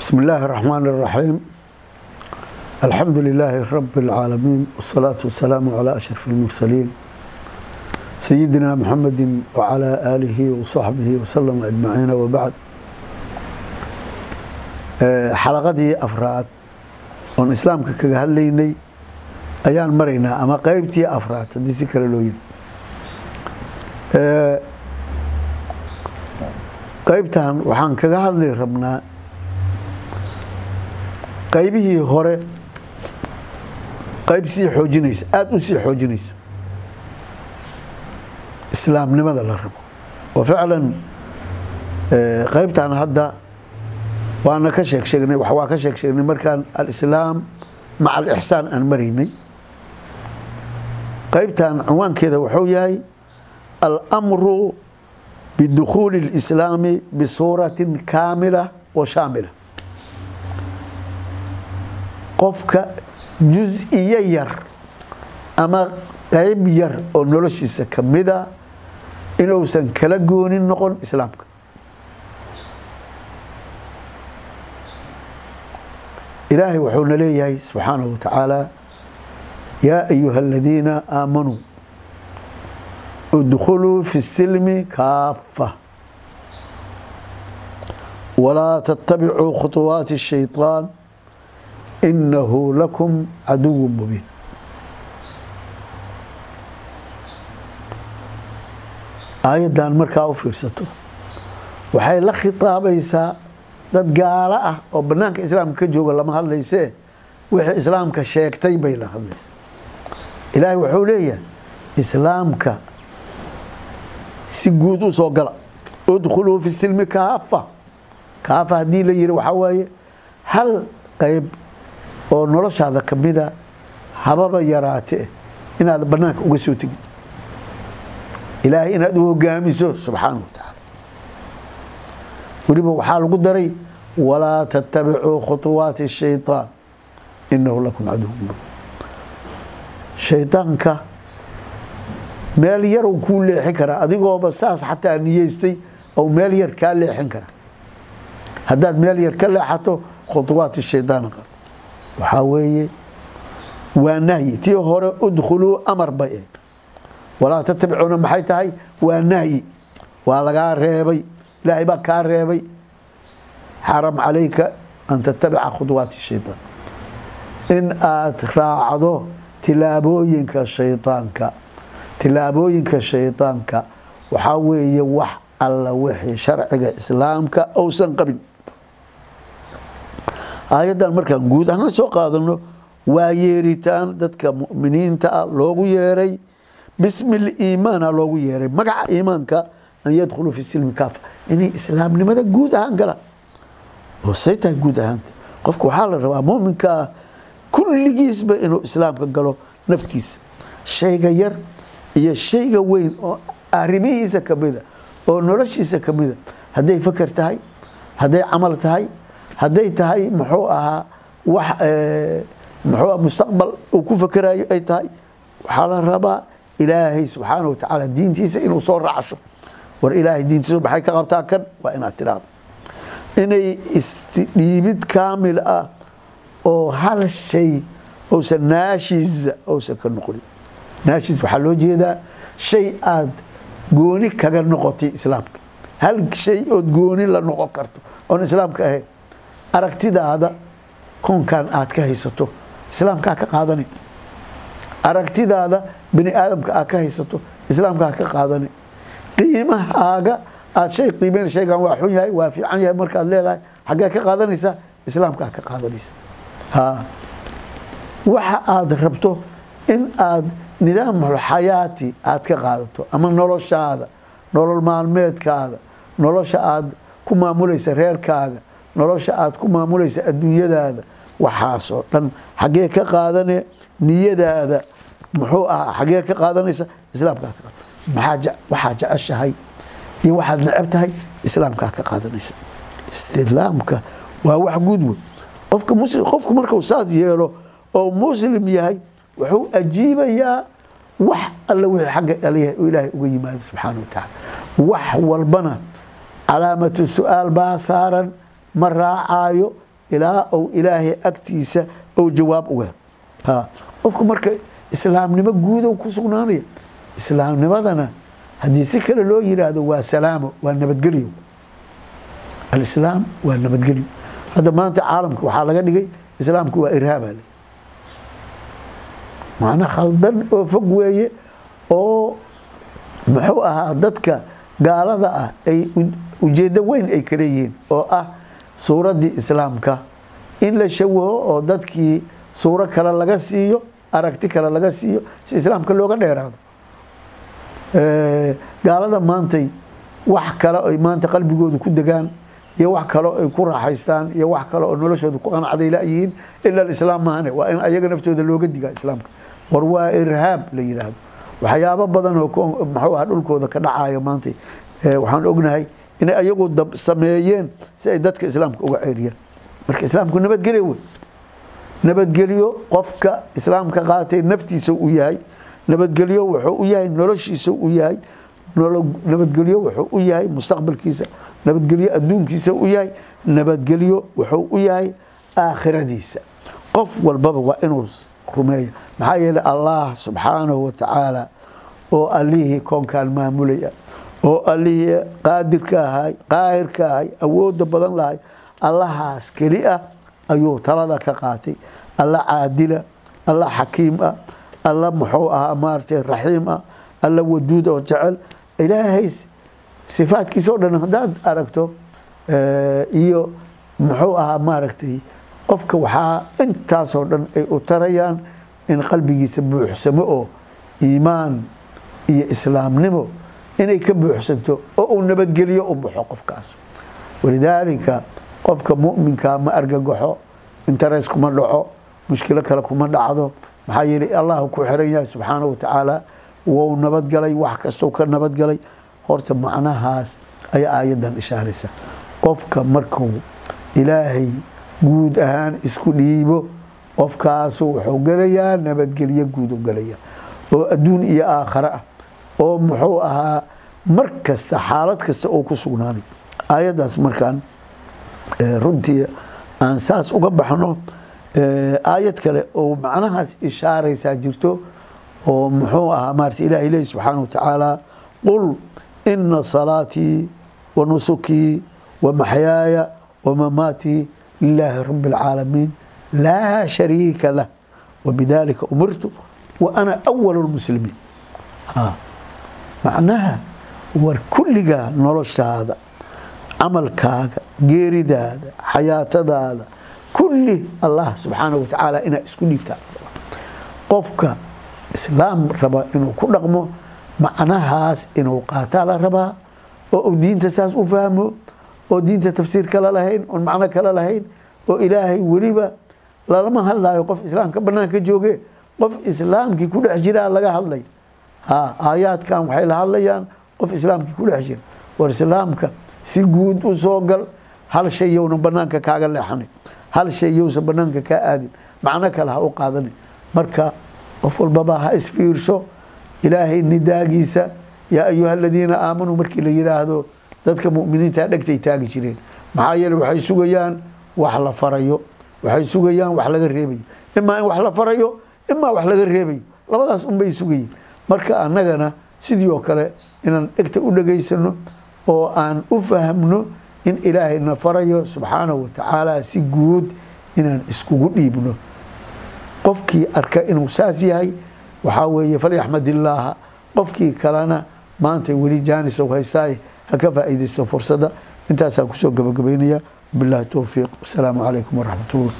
بسم الله الرحمن الرحيم الحمد لله رب العالمين والصلاة والسلام على أشرف المرسلين سيدنا محمد وعلى آله وصحبه وسلم أجمعين وبعد xalaqadii afraad oon islaamka kaga hadlaynay ayaan maraynaa ama qeybtii afraad haddii si kale loo yiri qeybtan waxaan kaga hadli rabnaa qaybihii hore qayb sii xoojinaysa aada u sii xoojinaysa. Islaamnimada la rabo. Oo ficlan qeybtan hadda waana ka sheeg sheegnay waa ka sheeg sheegnay markaan alislaam maca alixsaan aan maraynay qeybtan cinwaankeeda wuxuu yahay almru bidukhuuli اlislaami bisuuratin kaamila wa shaamila qofka jus-iyo yar ama qayb yar oo noloshiisa ka mida inuusan kala goonin noqon islaamka. Ilaahay wuxuuna leeyahay subxaanahu wa tacaala yaa ayuha aladiina aamanuu idkhuluu fi silmi kaafa walaa tatabicuu khuطuwaati shayطaan inahu lakum caduw mubiin aayaddan markaa u fiirsato waxay la khitaabaysaa dad gaalo ah oo banaanka islaamka ka jooga lama hadlaysee wixii islaamka sheegtay bay la hadlaysa ilaahay wuxuu leeyahay islaamka si guud u soo gala udkhuluu fi silmi kaafa kaafa haddii la yiri waxaa waaye hal qeyb oo noloshaada kamida hababa yaraate inaad banaanka uga soo tegin ilaahay inaad u hogaamiso subxaana wa tacaala weliba waxaa lagu daray walaa tattabicuu khuطuwaati الshayطaan inahu lakum caduw mubin shaydaanka meel yar uu kuu leexin karaa adigooba saas xataa niyeystay ou meel yar kaa leexin karaa haddaad meel yar ka leexato khuطuwaat الshayطaan qad waxaa weeye waa nahyi. Tii hore udkhuluu amar bay ahayd. Walaa tatabicuna maxay tahay? Waa nahyi. Waa lagaa reebay. Ilaahay baa kaa reebay. Xaram calayka an tatabica khudwaati shaydaan in aada raacdo tilaabooyinka shaydaanka tilaabooyinka shaydaanka waxaa weeye wax alla wixii sharciga islaamka ousan qabin aayaddan markaan guud ahaan soo qaadano waa yeeritaan dadka muminiinta ah loogu yeeray. Bismi liimaana loogu yeeray. Magaca iimaanka an yadkhuluu fi silmi kaafa. Inay islaamnimada guud ahaan galaan. Oo say tahay guud ahaanta. Qofka waxaa la rabaa muminka ah kulligiisba inuu islaamka galo naftiisa shayga yar iyo shayga weyn oo arrimihiisa kamida oo noloshiisa kamida hadday fakar tahay hadday camal tahay hadday tahay muxuu ahaa wax muxuu mustaqbal uu ku fakerayo ay tahay. Waxaa la rabaa ilaahay subxaana wa tacaala diintiisa inuu soo racsho war ilaahay diintiisa maxay ka qabtaa kan waa inaad tiraahdo inay isdhiibid kaamil ah oo hal shay ousan naashiisa ousan ka noqonin naashiis waxaa loo jeedaa shay aad gooni kaga noqotay islaamka. Hal shay ood gooni la noqon karto oon islaamka ahayn aragtidaada koonkan aad ka haysato islaamkaa ka qaadani. Aragtidaada bani aadamka aad ka haysato islaamkaa ka qaadani. Qiimahaaga aad shay qiimeyn shaygan waa xun yahay waa fiican yahay markaad leedahay xaggee ka qaadanaysaa islaamkaa ka qaadanaysa. Ha. Waxa aad rabto in aad nidaamul xayaati aad ka qaadato ama noloshaada nolol maalmeedkaada nolosha aad ku maamulaysa reerkaaga nolosha aad ku maamulaysa adduunyadaada waxaasoo dhan xaggee ka qaadane niyadaada. Muxuu ahaa xaggee ka qaadanaysa islaamkaa ka qaad waxaa jeceshahay iyo waxaad necab tahay islaamkaa ka qaadanaysa. Islaamka waa wax guud wey qofka muslim qofku markuu saas yeelo oo muslim yahay wuxuu ajiibayaa wax alla wixii xagga ilaahay uga yimaado subxaana wa tacaala. Wax walbana calaamatu su'aal baa saaran ma raacaayo ilaa uu ilaahay agtiisa ou jawaab uga qofku marka islaamnimo guudow ku sugnaanaya islaamnimadana haddii si kale loo yiraahdo waa salaamo waa nabadgelyo. Alislaam waa nabadgelyo. Hadda maanta caalamka waxaa laga dhigay islaamku waa irhaaba le macna khaldan oo fog weeye oo muxuu ahaa dadka gaalada ah ay ujeeddo weyn ay ka leeyihiin oo ah suuraddii islaamka. In la shawaho oo dadkii suuro kale laga siiyo aragti kale laga siiyo si islaamka looga dheeraado. Gaalada maantay wax kale ay maanta qalbigooda ku degaan iyo wax kale ay ku raaxaystaan iyo wax kale oo noloshooda ku qanacday layihiin ila islaam maahane waa in ayaga naftooda looga digaa islaamka. War waa irhaab la yiraahdo. Waxyaabo badan oo muxuu aha dhulkooda ka dhacayo maanta waxaan ognahay inay ayagu sameeyeen si ay dadka islaamka uga ceeriyaan marka islaamku nabadgelyo wey. Nabadgelyo qofka islaamka qaatay naftiisa u yahay. Nabadgelyo wuxuu u yahay noloshiisa u yahay. Nabadgelyo wuxuu u yahay mustaqbalkiisa. Nabadgelyo adduunkiisa u yahay. Nabadgelyo wuxuu u yahay aakhiradiisa. Qof walbaba waa inuu rumeeya maxaa yeeley allah subxaanahu watacaala oo allihii koonkan maamulaya oo allihii qaadirka ahay qaahirka ahay awooda badan lahay allahaas keli ah ayuu talada ka qaatay. Alla caadila alla xakiim ah alla muxuu ahaa maaragtay raxiim ah alla waduud oo jecel. Ilaahay sifaadkiisa o dhan haddaad aragto iyo muxuu ahaa maaragtay qofka waxaa intaasoo dhan ay u tarayaan in qalbigiisa buuxsamo oo iimaan iyo islaamnimo inay ka buuxsanto oo uu nabadgeliyo u baxo qofkaas. Walidaalika qofka muminka ma argagaxo interes kuma dhaco mushkilo kale kuma dhacdo. Maxaa yeelay allah ku xiran yahay subxaana wa tacaala wou nabadgalay wax kastou ka nabadgalay. Horta macnahaas ayaa aayadan ishaaraysa. Qofka markuu ilaahay guud ahaan isku dhiibo qofkaasu wuxuu gelayaa nabadgelyo guud u gelaya oo adduun iyo aakhare ah oo muxuu ahaa mar kasta xaalad kasta oo ku sugnaanay. Aayaddaas markaan runtii aan saas uga baxno aayad kale oo macnahaas ishaaraysaa jirto oo muxuu ahaa maarata ilahi lehi subxaana wa tacaala qul ina salaatii wa nusukii wa maxyaaya wa mamaatii lilaahi rabi اlcaalamiin laa shariika lah wabidalika umirtu wa ana awal اlmuslimiin macnaha war kulligaa noloshaada camalkaaga geeridaada xayaatadaada kulli allah subxaana wa tacaala inaa isku dhiibtaa qofka islaam raba inuu ku dhaqmo macnahaas inuu qaataa la rabaa oo uu diinta saas u fahmo oo diinta tafsiir kale lahayn oon macno kale lahayn oo ilaahay weliba lalama hadlayo qof islaamka banaanka jooge qof islaamkii ku dhex jiraa laga hadlay. ha aayaadkan waxay la hadlayaan qof islaamkii ku dhex jira war islaamka si guud u soo gal hal shay yowna banaanka kaaga leexanin hal shay yowsan banaanka kaa aadin. Macno kale ha u qaadanin marka qof walbaba ha isfiirsho ilaahay nidaagiisa yaa ayuha aladiina aamanuu markii la yiraahdo dadka muminiinta dhegtay taagi jireen. Maxaa yeele waxay sugayaan wax la farayo waxay sugayaan wax laga reebayo imaa in wax la farayo imaa wax laga reebayo labadaas unbay sugayiin marka annagana sidii oo kale inaan dhegta u dhegaysano oo aan u fahmno in ilaahayna farayo subxaanahu wa tacaala si guud inaan iskugu dhiibno. Qofkii arka inuu saas yahay waxaa weeye falyaxmad illaaha qofkii kalena maanta weli jaanis ou haystaaye ha ka faa'iidaysto fursadda intaasaan ku soo gabagabaynaya. Billahi towfiiq wasalaamu calaykum waraxmat ullah